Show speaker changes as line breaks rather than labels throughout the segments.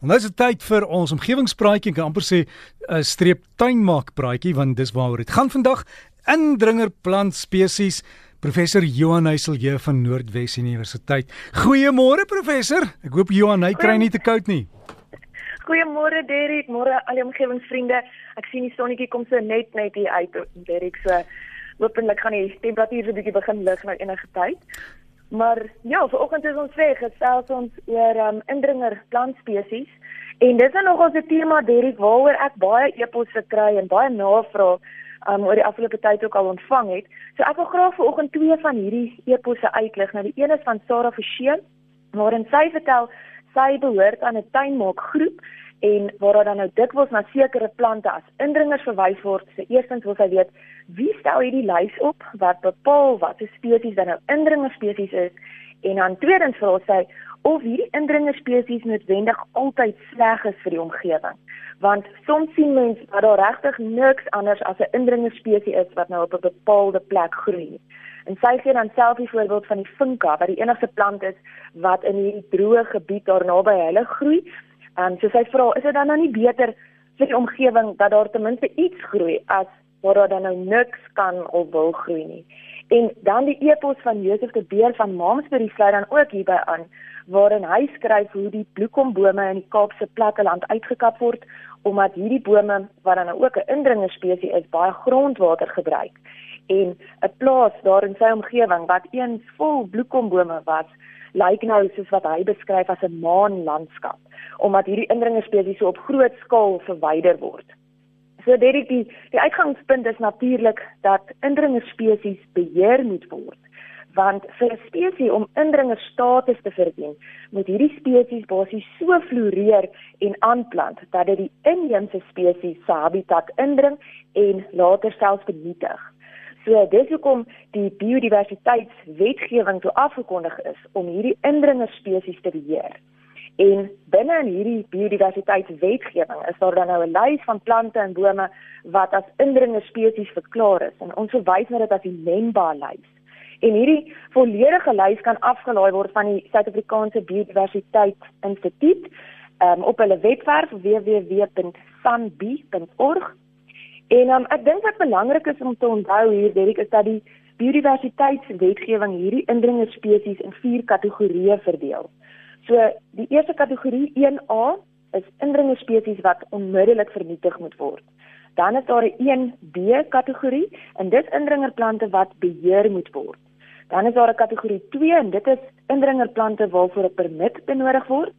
En dis 'n tyd vir ons omgewingspraatjie, kan amper sê 'n streep tuinmaak praatjie want dis waaroor dit gaan vandag. Indringer plant spesies Professor Johan Heiselje van Noordwes Universiteit. Goeiemôre professor. Ek hoop Johan hy kry nie te koud nie.
Goeiemôre Derek, môre al die omgewingsvriende. Ek sien die sonnetjie kom so net net hier uit Derek so. Hoopelik gaan die temperatuur so 'n bietjie begin lig nou enige tyd. Maar ja, vanoggend is ons weg gesels ons oor um, indringer plantspesies en dis nou nog ons tema Derek waaroor ek baie e-posse kry en baie navrae um, oor die afgelope tyd ook al ontvang het. So ek wil graag vanoggend twee van hierdie e-posse uitlig. Nou die een is van Sarah Forsheen waarin sy vertel sy behoort aan 'n tuinmaakgroep en waar daar dan nou dikwels na sekere plante as indringers verwys word. So eerstens wil sy weet wie stel hierdie lys op wat bepaal wat 'n spesies dan nou indringer spesies is en dan tweedens vra sy of hierdie indringer spesies noodwendig altyd sleg is vir die omgewing. Want soms sien mense dat daar regtig niks anders as 'n indringer spesies is wat nou op 'n bepaalde plek groei. En sy gee dan self die voorbeeld van die vinka wat die enigste plant is wat in hierdie droë gebied daar naby hulle groei Ehm um, so sy vra, is dit dan nou nie beter vir die omgewing dat daar ten minste iets groei as waar daar dan nou niks kan of wil groei nie. En dan die epos van Josef de Beer van Maamsbury sluit dan ook hierby aan waarin hy skryf hoe die bloekombome in die Kaapse platteland uitgekap word omdat hierdie bome wat dan nou ook 'n indringerspesie is baie grondwater gebruik en 'n plaas daar in sy omgewing wat eens vol bloekombome was lyk nou soos wat hy beskryf as 'n maanlandskap omdat hierdie indringerspesies so op groot skaal verwyder word. So dit die die uitgangspunt is natuurlik dat indringerspesies beheer moet word want vir 'n spesies om indringerstatus te verdien, moet hierdie spesies basies so floreer en aanplant dat dit die inheemse spesies se habitat indring en later selfs vernietig. So dis hoekom die biodiversiteitswetgewing toe afgekondig is om hierdie indringerspesies te beheer. En binne in hierdie biodiversiteitswetgewing is daar dan nou 'n lys van plante en bome wat as indringer spesies verklaar is en ons verwys na dit as die NEMBA lys. En hierdie volledige lys kan afgelaai word van die Suid-Afrikaanse Biodiversiteit Instituut um, op hulle webwerf www.sanbi.org. En um, ek dink wat belangrik is om te onthou hier Derek is dat die biodiversiteitswetgewing hierdie indringer spesies in vier kategorieë verdeel. So die eerste kategorie 1A is indringer spesies wat onmiddellik vernietig moet word. Dan is daar 'n 1B kategorie en dit indringerplante wat beheer moet word. Dan is daar 'n kategorie 2 en dit is indringerplante waarvoor 'n permit benodig word.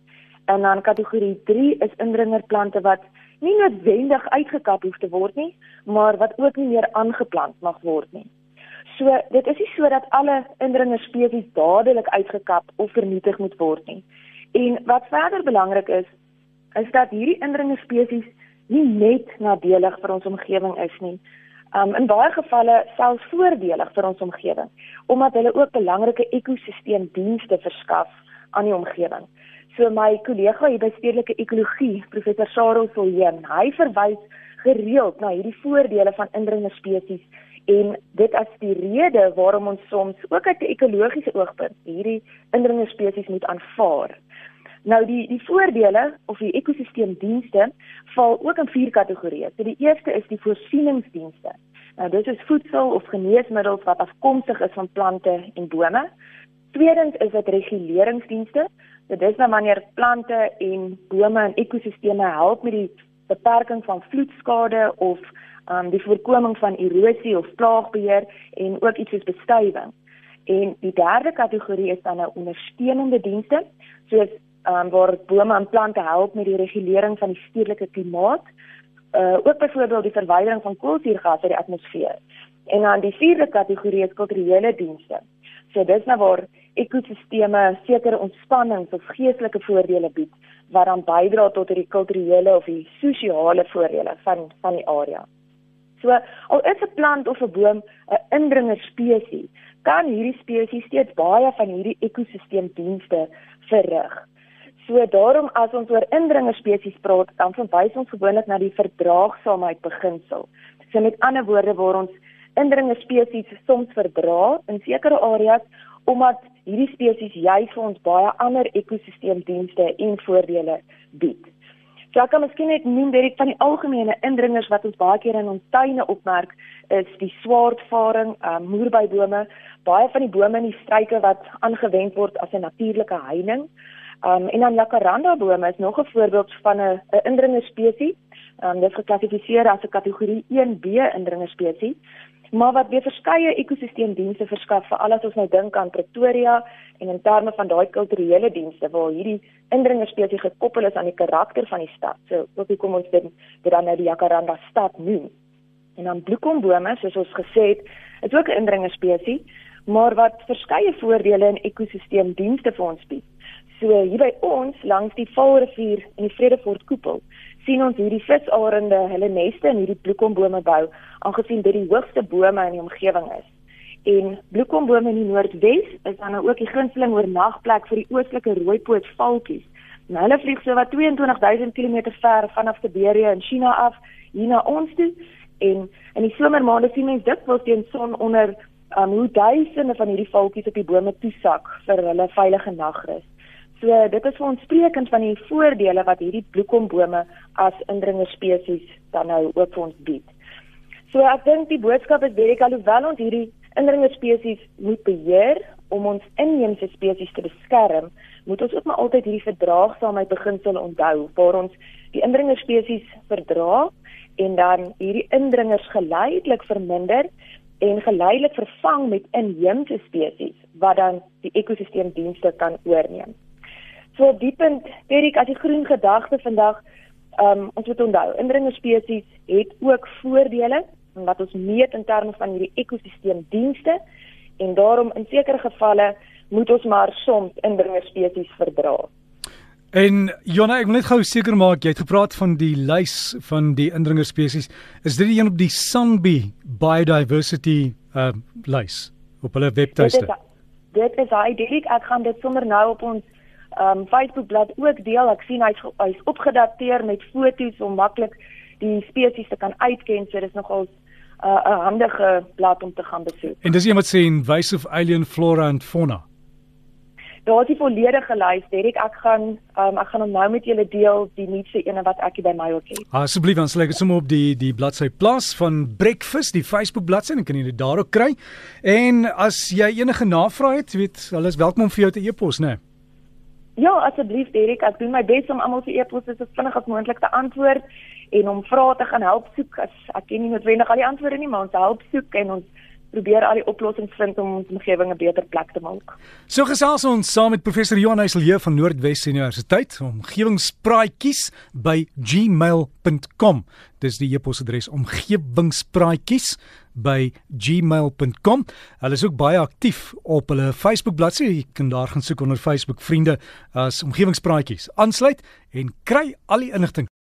En dan kategorie 3 is indringerplante wat nie noodwendig uitgekap hoef te word nie, maar wat ook nie meer aangeplant mag word nie. So dit is nie sodat alle indringer spesies dadelik uitgekap of vernietig moet word nie. En wat verder belangrik is, is dat hierdie indringer spesies nie net nadelig vir ons omgewing is nie. Um in baie gevalle selfs voordelig vir ons omgewing, omdat hulle ook belangrike ekosisteemdienste verskaf aan die omgewing. So my kollega hier by stedelike ekologie, professor Sarah Solheim, hy verwys gereeld na hierdie voordele van indringer spesies en dit as die rede waarom ons soms ook uit 'n ekologiese oogpunt hierdie indringer spesies moet aanvaar. Nou die die voordele of die ekosisteemdienste val ook in vier kategorieë. So die eerste is die voorsieningsdienste. Nou dit is voedsel of geneesmiddels wat afkomstig is van plante en bome. Tweedens is dit reguleringsdienste. Dit is nou wanneer plante en bome en ekosisteme help met die beperking van vloedskade of um die voorkoming van erosie of plaagbeheer en ook iets soos bestuiving. En die derde kategorie is dan nou ondersteunende dienste soos um waar bome en plante help met die regulering van die stedelike klimaat. Uh ook byvoorbeeld die verwydering van koolsuurgas uit die atmosfeer. En dan die vierde kategorie is kulturele dienste. So dis nou waar ekosisteme sekere ontspannings of geestelike voordele bied wat dan bydra tot die kulturele of die sosiale voordele van van die area. So al is 'n plant of 'n boom 'n indringer spesies, kan hierdie spesies steeds baie van hierdie ekosisteemdienste verrig. So daarom as ons oor indringer spesies praat, dan verwys ons gewoonlik na die verdraagsaamheid beginsel. So met ander woorde waar ons indringende spesies soms verdra in sekere areas omdat hierdie spesies juis vir ons baie ander ekosisteemdienste en voordele bied. So ek kan miskien net noem dat van die algemene indringers wat ons baie keer in ons tuine opmerk is die swaardvaring, um, moerbybome, baie van die bome in die struike wat aangewend word as 'n natuurlike heining. Um en dan jacaranda bome is nog 'n voorbeeld van 'n 'n indringer spesies. Um dit is geklassifiseer as 'n kategorie 1B indringer spesies, maar wat weer verskeie ekosisteemdienste verskaf vir al wat ons nou dink aan Pretoria en in terme van daai kulturele dienste waar hierdie indringer spesies gekoppel is aan die karakter van die stad. So ook hoekom ons dit dit dan nou die jacaranda stad noem. En dan bloekombome, soos ons gesê het, is ook 'n indringer spesies, maar wat verskeie voordele in ekosisteemdienste vir ons bied. So hier by ons langs die Vaalrivier en die Vredefort koepel sien ons hierdie visarende hulle neste in hierdie bloekombome bou aangesien dit die hoogste bome in die omgewing is. En bloekombome in die Noordwes is dan nou ook die gunsteling oornagplek vir die oostelike rooipoot valkies. Nou hulle vlieg so wat 22000 km ver vanaf Siberië in China af hier na ons toe en in die somermaande sien mens dikwels teen son onder um, hoe duisende van hierdie valkies op die bome toesak vir hulle veilige nagrus. So dit is vir ons sprekend van die voordele wat hierdie bloekombome as indringer spesies dan nou ook vir ons bied. So ek dink die boodskap is baie alhoewel ons hierdie indringer spesies moet beheer om ons inheemse spesies te beskerm, moet ons ook maar altyd hierdie verdraagsaamheid beginsel onthou waar ons die indringer spesies verdra en dan hierdie indringers geleidelik verminder en geleidelik vervang met inheemse spesies wat dan die ekosisteemdienste kan oorneem. So op die punt, Erik, as die groen gedagte vandag, ehm um, ons moet onthou, indringer spesies het ook voordele wat ons meet in terme van hierdie ekosisteemdienste en daarom in sekere gevalle moet ons maar soms indringer spesies verdra.
En Jonna, ek wil net gou seker maak jy het gepraat van die lys van die indringer spesies. Is dit die een op die Sanbi Biodiversity uh lys op hulle webtuiste?
Dit is hy, Dirk, ek gaan dit sommer nou op ons um Facebook bladsy ook deel. Ek sien hy's hy's opgedateer met foto's om maklik die spesies te kan uitken. So dis nogal 'n uh, handige blad om te gaan besoek.
En dis iemand sê in Wise of Alien Flora and Fauna.
Daar is die volledige lys, Derek. Ek gaan um, ek gaan hom nou met julle deel, die nuutste ene wat ek by my ook het.
Asseblief dan sal ek dit sommer op die die bladsy plaas van Breakfast, die Facebook bladsy en kan jy dit daar ook kry. En as jy enige navrae het, weet, hulle is welkom om vir jou te e-pos, né? Nee?
Ja, asseblief Derek, ek doen my bes om almal se e-posse so vinnig as moontlik te antwoord en om vrae te gaan help soek. As ek ken nie noodwendig al die antwoorde nie, maar ons help soek en ons probeer al die oplossings vind om ons omgewing 'n beter plek te maak.
So gesels ons saam met professor Johan Heiselje van Noordwes Universiteit, omgewingspraatjies by gmail.com. Dis die e-posadres omgewingspraatjies by gmail.com. Hulle is ook baie aktief op hulle Facebook bladsy. Jy kan daar gaan soek onder Facebook vriende as omgewingspraatjies. Aansluit en kry al die inligting